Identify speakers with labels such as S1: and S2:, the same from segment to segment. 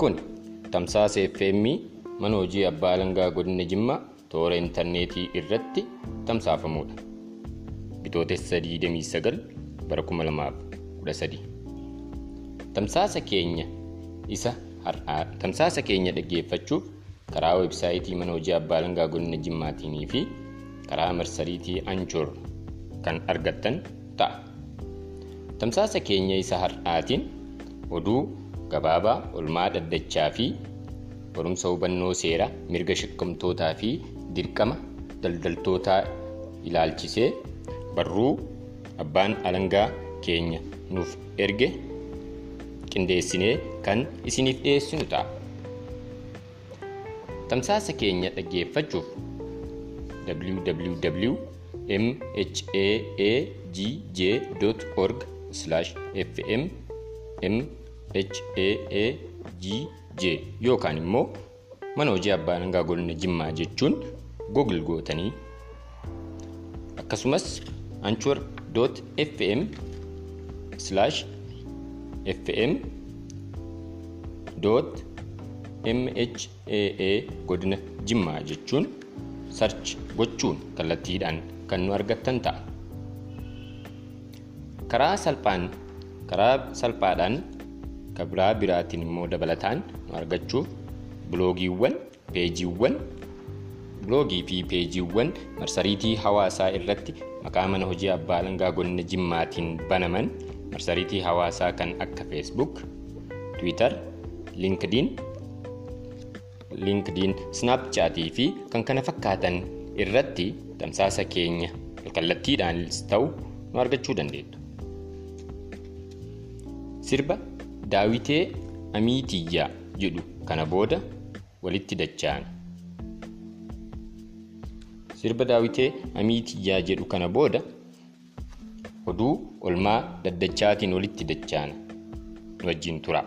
S1: Kun tamsaasa FM mana hojii abbaa alangaa godina Jimmaa toora intarneetii irratti tamsaafamudha. Bitootessa 29 bara 2013. Tamsaasa keenya isa har'aa tamsaasa keenya dhaggeeffachuuf karaa websaayitii mana hojii abbaa alangaa godina Jimmaatiin fi karaa marsariitii Anchoor kan argattan ta'a. Tamsaasa keenya isa har'aatiin oduu gabaabaa olmaa dhaddachaa fi barumsa hubannoo seeraa mirga shakkamtootaa fi dirqama daldaltootaa ilaalchisee barruu abbaan alangaa keenya nuuf erge qindeessinee kan isiniif dhiyeessinu ta'a. Tamsaasa keenya dhaggeeffachuuf www.mhaagj.org fm mhaagj yookaan immoo mana hojii abbaa alangaa godina jimmaa jechuun google gootanii akkasumas anchor.fm fm mhaa godina jimmaa jechuun sarch gochuun kallattiidhaan kan nu argattan ta'a. Karaa salphaan karaa salphaadhaan karaa biraatiin immoo dabalataan argachuuf biloogiiwwan, peejiiwwan, biloogii fi peejiiwwan marsariitii hawaasaa irratti maqaa mana hojii abbaa alangaa godina jimmaatiin banaman marsariitii hawaasaa kan akka feesbuuk, tiwiitar, linkdiin, linkdiin, snaapchaatii fi kan kana fakkaatan irratti tamsaasa keenya kallattiidhaanis ta'u nu argachuu dandeettu. Sirba daawitee amiitiyyaa jedhu kana booda walitti dacha'an. Sirba daawitee amiitiyyaa jedhu kana booda oduu olmaa daddachaatiin walitti dacha'an wajjin tura.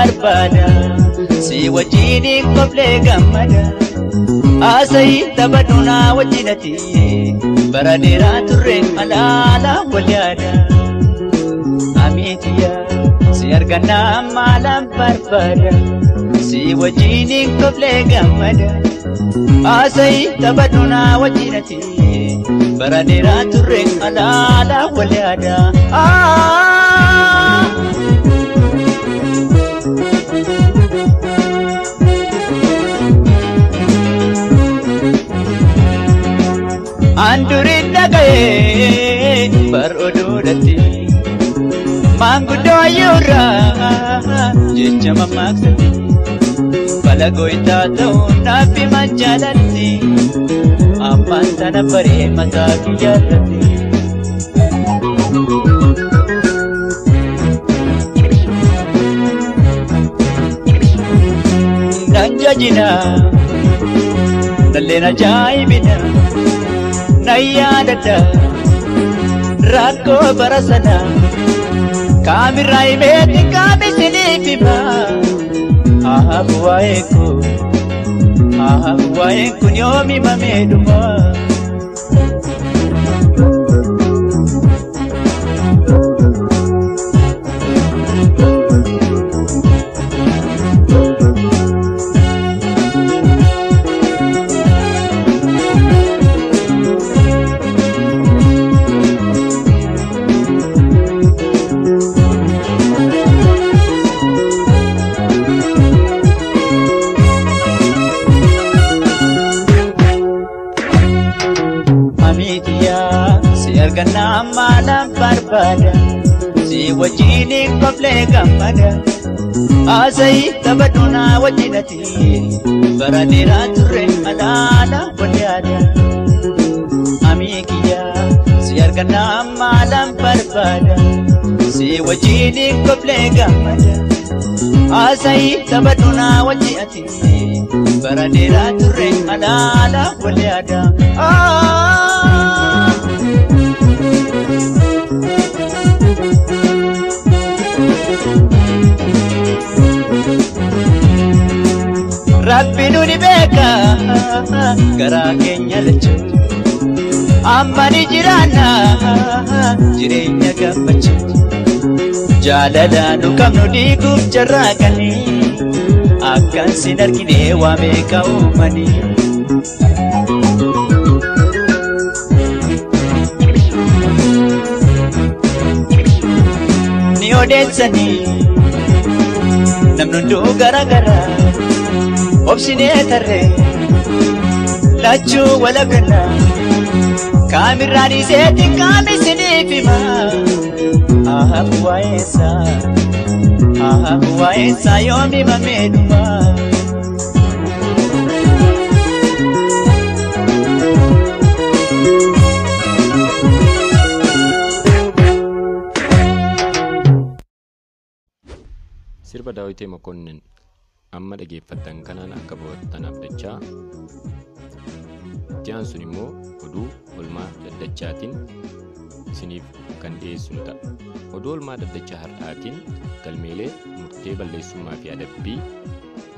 S2: Barbaada si wajjin qoflee gammada haasa'ii taphadhuunaa wajjinati bara dheeraa turre alaala wal yaada. Amiitiyaa si argannaa maalaan barbaada si wajjin qoflee gammada haasa'ii taphadhuunaa wajjinati. bara dheeraa turre alaala wal yaada. Andurin dhaga'ee bar oduudhatti maanguddoo ayyuurraa jecha mammaaksatte falagoo itaa ta'uu naaf himan jaalatti. ammaan tana baree mataa kiyyaarratti. Nan jajina, dhalleen ajaa'ibina, nan yaadadha, rakkoo bara sana, kaamirraa himeetti kaamisiniif hima, haa bu'aa koo. waa'een kun yoomi mamee dhuma. argannaa maalaan barbaada gammada Haasa'ii taphadhu naa wajjinati bara dheeraa turre alaala walii aadaa. Amii kiyyaa si argannaa maalaan barbaada si wajjin koflee gammada. Haasa'ii taphadhu naa wajjinati bara dheeraa turre alaala walii aadaa. Rabbi nuni beeka garaa keenya lachuu amma ni jiraanna jireenya gammachuu jaalala nu qabnu diiguuf jarraaqanii akkan sin argine waa meeqa uumanii. Ni odeessanii namni hunduu garaagaraa. Obsinee tarree lachuu walabdanna kaamirraan iseetti kaamisiniif hima ahabu waa'eessa ahabu waa'eessa yoomi mameedhuma.
S1: Sirba daawwitee Mokonnin amma dhageeffattan kanaan akka bohattanaaf dachaa? Itti aansun immoo oduu olmaa daddachaatiin isiniif kan dhiyeessinu ta'a. Oduu olmaa daddachaa har'aatiin galmeelee murtee balleessummaa fi adabbii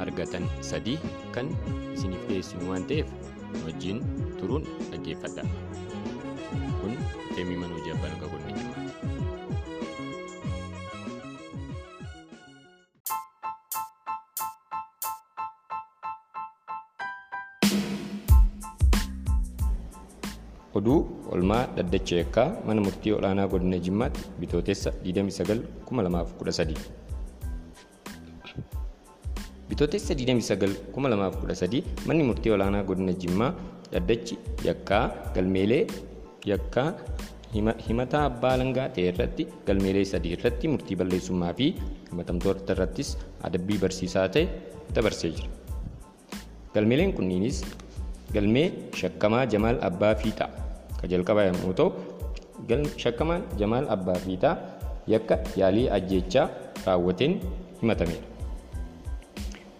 S1: argatan sadii kan isiniif dhiyeessinu waan ta'eef wajjin turuun dhaggeeffadha kun teemii mana hojii abbaan oduu olmaa dhaddacha yakkaa mana murtii olaanaa godina jimmaatti bitootessa 29,2013 bitootessa 29,2013 manni murtii olaanaa godina jimmaa dhaddachi yakkaa galmeelee yakkaa himataa abbaa langaa ta'e irratti galmeelee sadii irratti murtii balleessummaa fi himatamtoota irrattis adabbii barsiisaa ta'e dabarsee jira. Galmeeleen kunniinis galmee shakkamaa jamaal abbaa fiixaa ka jalqabaa yommuu ta'u shakkamaan jamaal abbaa fiixaa yakka yaalii ajjeechaa raawwateen himatameera.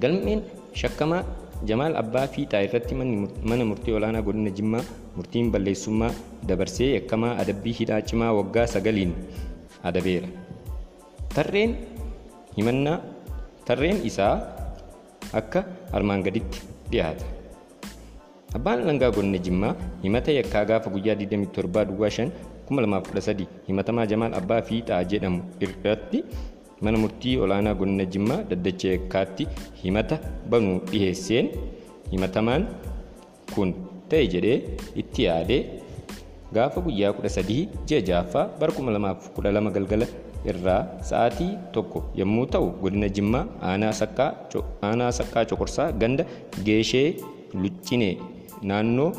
S1: galmeen shakkamaa jamaal abbaa fiixaa irratti mana murtii olaanaa godina jimmaa murtiin balleessummaa dabarsee yakkamaa adabbii hidhaa cimaa waggaa sagaliin adabeera. tarreen himannaa tarreen isaa akka armaan gaditti dhiyaata. Abbaan langaa godina Jimmaa himata yakkaa gaafa guyyaa 27 duwwaa 5 2013 himatamaa Jamaal Abbaa Fiixaa jedhamu irratti mana murtii olaanaa godina Jimmaa dhaddacha yakkaatti himata banuu dhiheesseen. Himatamaan kun ta'e jedhee itti yaadee gaafa guyyaa 13 ji'a jaaffaa bara 2012 galgala irraa sa'aatii tokko yommuu ta'u godina Jimmaa aanaa saqqaa coqorsaa ganda geeshee luccinee naannoo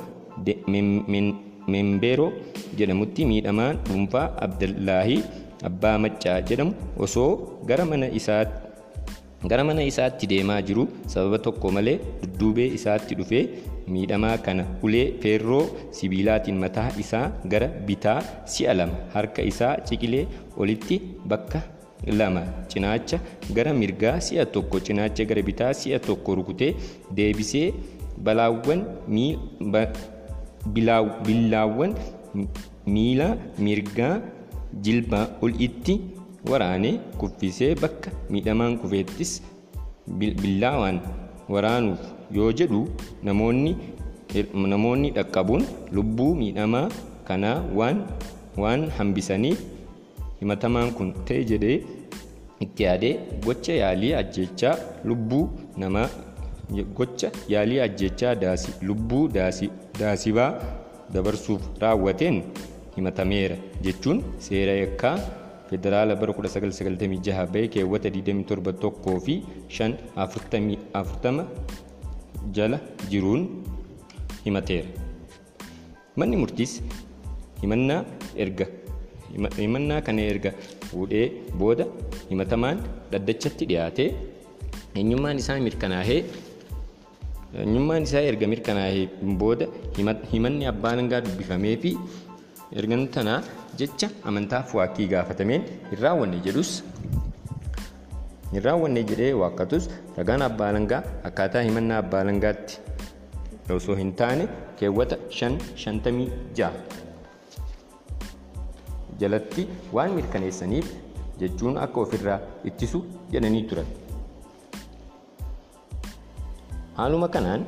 S1: membeeroo jedhamutti miidhamaan dhuunfaa abdallaahii abbaa maccaa jedhamu osoo gara mana isaatti deemaa jiru sababa tokko malee dudduubee isaatti dhufee miidhamaa kana ulee feerroo sibiilaatiin mataa isaa gara bitaa si'a lama harka isaa ciqilee olitti bakka lama cinaacha gara mirgaa si'a tokko cinaacha gara bitaa si'a tokko rukutee deebisee balaawwan billaawwan miila mirgaa jilbaa ol itti waraanee kuffisee bakka miidhamaan kufeettis billaawaan waraanuuf yoo jedhu namoonni namoonni dhaqqabuun lubbuu miidhamaa kanaa waan waan hambisaniif himatamaan kun ta'e jedhee itti yaadee gocha yaalii ajjechaa lubbuu namaa gocha yaalii ajjechaa lubbuu daasi daasibaa dabarsuuf raawwateen himatameera jechuun seera yakkaa federaala bara 1996 bahee keewwata 27 tokkoo fi 5 40 jala jiruun himateera. Manni murtiis himannaa erga himannaa kana erga fuudhee booda himatamaan dhaddachatti dhiyaatee eenyummaan isaa mirkanaa'ee eenyummaan isaa erga mirkanaa'ee booda himanni abbaa alangaa dubbifamee fi erga tanaa jecha amantaa waakkii gaafatameen hin raawwanne jedhus hin raawwanne jedhee waakkatus ragaan abbaa alangaa akkaataa himannaa abbaa alangaatti osoo hin taane keewwata shan shantamii ja'a jalatti waan mirkaneessaniif jechuun akka ofirraa ittisu jedhanii turan. Haaluma kanaan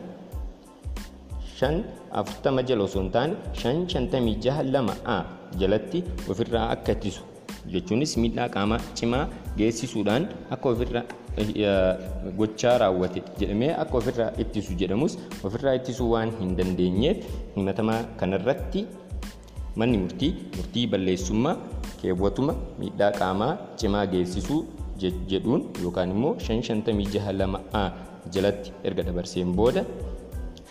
S1: shan afurtama jala osoo hin taane shan shantamii jaha lama a jalatti ofirraa akka ittisu jechuunis miidhaa qaamaa cimaa geessisuudhaan akka ofirraa gochaa raawwate jedhamee akka ofirraa ittisu jedhamus. Ofirraa ittisuu waan hin dandeenyeef himatamaa kanarratti manni murtii murtii balleessummaa keewwatuma miidhaa qaamaa cimaa geessisuu jedhuun yookaan immoo shan shantamii jaha lama a jalatti erga dabarseen booda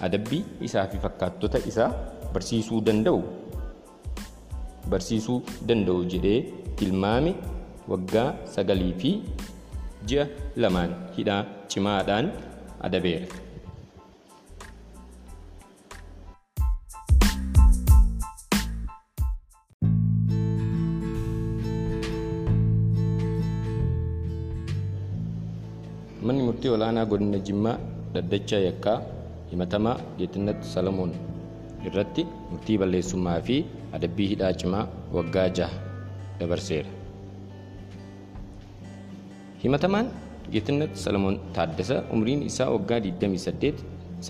S1: adabbii isaa fi fakkaattota isaa barsiisuu danda'u barsiisuu danda'u jedhee tilmaame waggaa sagalii fi ji'a lamaan hidhaa cimaadhaan adabeera. Manni murtii olaanaa godina jimmaa dhaddacha yakkaa himatamaa geetinnat salamoon irratti murtii balleessummaa fi adabbii hidhaa cimaa waggaa jaha dabarseera. himatamaan geetinnat salamoon taaddasa umriin isaa waggaa 28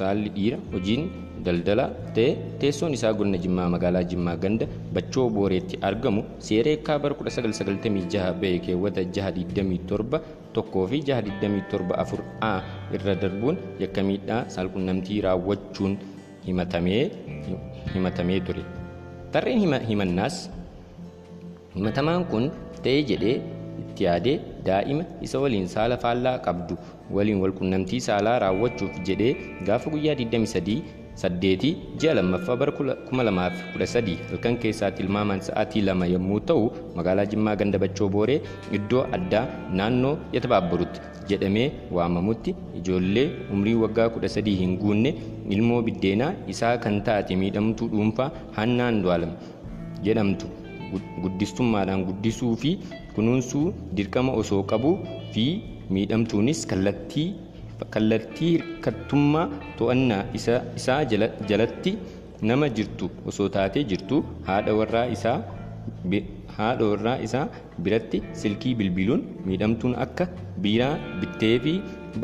S1: saalli dhiira hojiin daldalaa ta'e teessoon isaa godina jimmaa magaalaa jimmaa ganda bachoo booreetti argamu seera yakkaa bara 1996 ba'e keewwata 627 tokkoo fi 627 afur a irra darbuun yakka miidhaa saalqunnamtii raawwachuun himatamee ture. Tarreen himannaas himatamaan kun ta'ee jedhee itti yaadee daa'ima isa waliin saala faallaa qabdu waliin walqunnamtii saalaa raawwachuuf jedhee gaafa guyyaa 23 saddeetii ji'a lammaffaa bara 2013 halkan keessaa tilmaamaan sa'aatii lama yommuu ta'u magaalaa Jimmaa ganda Bachoo Booree iddoo addaa naannoo Yatabaabbarutti jedhamee waamamutti ijoollee umrii waggaa 13 hin guunne ilmoo biddeenaa isaa kan taate miidhamtuu dhuunfaa Hannaan Du'aalam jedhamtu guddistummaadhaan guddisuu fi kunuunsuu dirqama osoo qabuu fi miidhamtuunis kallattii kallattii hirkattummaa to'annaa isaa jalatti nama jirtu osoo taatee jirtu haadha warraa isaa haadha warraa isaa biratti silkii bilbiluun miidhamtuun akka biiraa bittee fi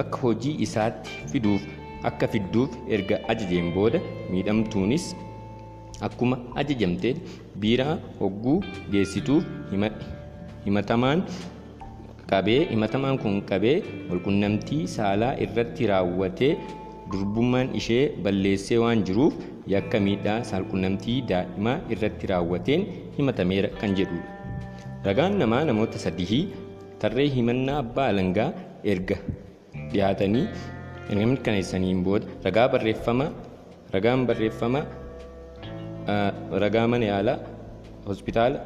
S1: bakka hojii isaatti fiduuf akka fidduuf erga ajajeen booda miidhamtuunis akkuma ajajamtee biiraa hogguu geessituuf himatamaan qabee himatamaan kun qabee walqunnamtii saalaa irratti raawwatee durbummaan ishee balleessee waan jiruuf yakka miidhaa saalqunnamtii daa'imaa irratti raawwateen himatameera kan jedhudha. Ragaan namaa namoota sadii tarree himannaa abbaa alangaa erga dhiyaatanii erga mirkaneessaniin booda ragaa barreeffama ragaan barreeffama ragaa mana yaalaa hospitaala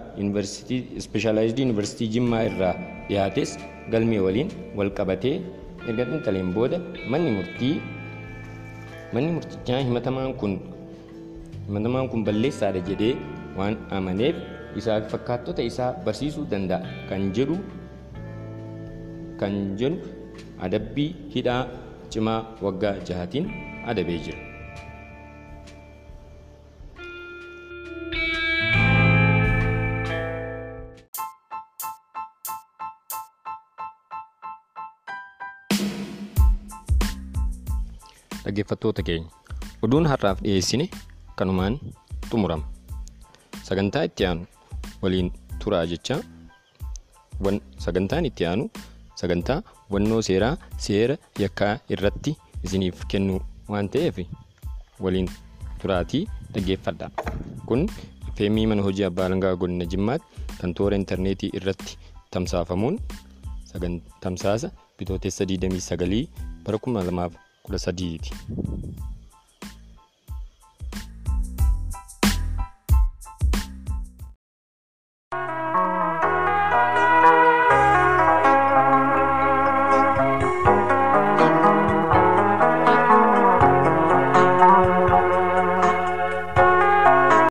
S1: ispeeshaalaayizidii yuunivarsiitii jimmaa irraa dhiyaates galmee waliin wal qabatee erga xinxaleen booda manni murtii manni murtichaa himatamaan kun balleessaadha jedhee waan amaneef isaa fi fakkaattota isaa barsiisuu danda'a kan jedhu kan jedhu adabbii hidhaa cimaa waggaa jahatiin adabee jira. Dhaggeeffattoota keenya. Oduun har'aaf dhiyeessine kanumaan xumurama sagantaa itti aanu waliin turaa jecha sagantaan itti aanu sagantaa hubannoo seeraa seera yakkaa irratti isiniif kennu waan ta'eef waliin turaatii dhaggeeffadha. Kun feemii mana hojii abbaa alangaa godina jimmaatti kan toora intarneetii irratti tamsaafamuun tamsaasa bitootessa 29 bara kudha sadiiti.